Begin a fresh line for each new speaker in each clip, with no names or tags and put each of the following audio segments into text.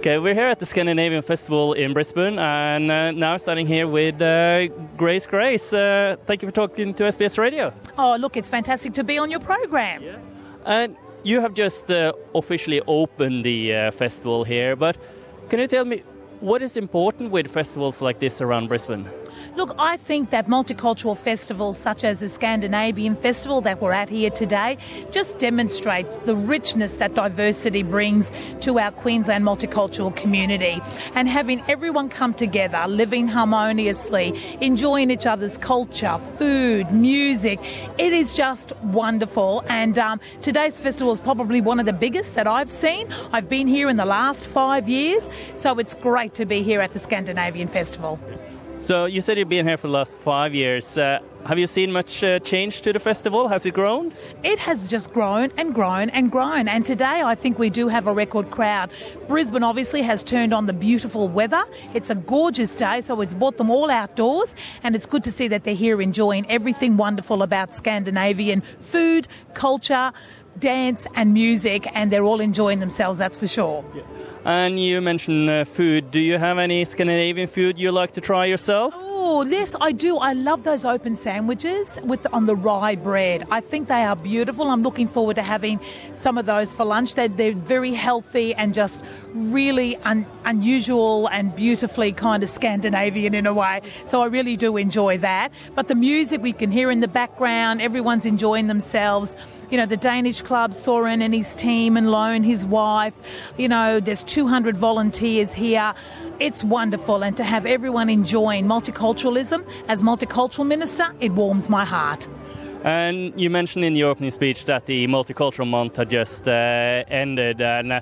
Okay, we're here at the Scandinavian Festival in Brisbane, and uh, now standing here with uh, Grace Grace. Uh, thank you for talking to SBS Radio.
Oh, look, it's fantastic to be on your program.
Yeah. And you have just uh, officially opened the uh, festival here, but can you tell me what is important with festivals like this around Brisbane?
Look, I think that multicultural festivals such as the Scandinavian Festival that we're at here today just demonstrates the richness that diversity brings to our Queensland multicultural community. And having everyone come together, living harmoniously, enjoying each other's culture, food, music, it is just wonderful. And um, today's festival is probably one of the biggest that I've seen. I've been here in the last five years, so it's great to be here at the Scandinavian Festival.
So you said you've been here for the last five years. Uh, have you seen much uh, change to the festival? Has it grown?
It has just grown and grown and grown. And today I think we do have a record crowd. Brisbane obviously has turned on the beautiful weather. It's a gorgeous day, so it's brought them all outdoors. And it's good to see that they're here enjoying everything wonderful about Scandinavian food, culture, dance, and music. And they're all enjoying themselves, that's for sure.
Yeah. And you mentioned uh, food. Do you have any Scandinavian food you like to try yourself?
Oh, yes, I do. I love those open sandwiches with on the rye bread. I think they are beautiful. I'm looking forward to having some of those for lunch. They're, they're very healthy and just really un, unusual and beautifully kind of Scandinavian in a way. So I really do enjoy that. But the music we can hear in the background, everyone's enjoying themselves. You know, the Danish club, Soren and his team, and Lone, his wife. You know, there's 200 volunteers here. It's wonderful. And to have everyone enjoying multiculturalism as multicultural minister, it warms my heart.
And you mentioned in your opening speech that the multicultural month had just uh, ended, and uh,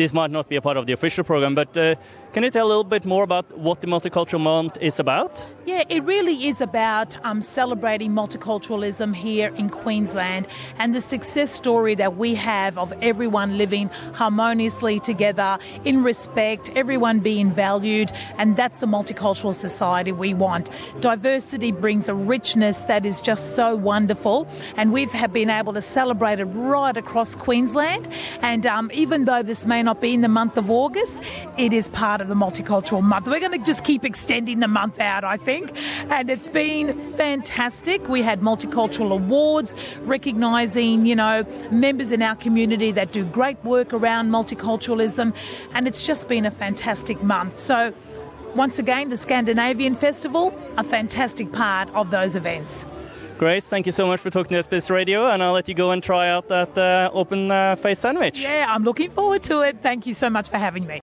this might not be a part of the official program, but uh, can you tell a little bit more about what the Multicultural Month is about?
Yeah, it really is about um, celebrating multiculturalism here in Queensland and the success story that we have of everyone living harmoniously together in respect, everyone being valued, and that's the multicultural society we want. Diversity brings a richness that is just so wonderful, and we've have been able to celebrate it right across Queensland. And um, even though this may not be in the month of August, it is part of the multicultural month. We're going to just keep extending the month out, I think. And it's been fantastic. We had multicultural awards recognising, you know, members in our community that do great work around multiculturalism. And it's just been a fantastic month. So, once again, the Scandinavian Festival, a fantastic part of those events.
Grace, thank you so much for talking to SBS Radio, and I'll let you go and try out that uh, open uh, face sandwich.
Yeah, I'm looking forward to it. Thank you so much for having me.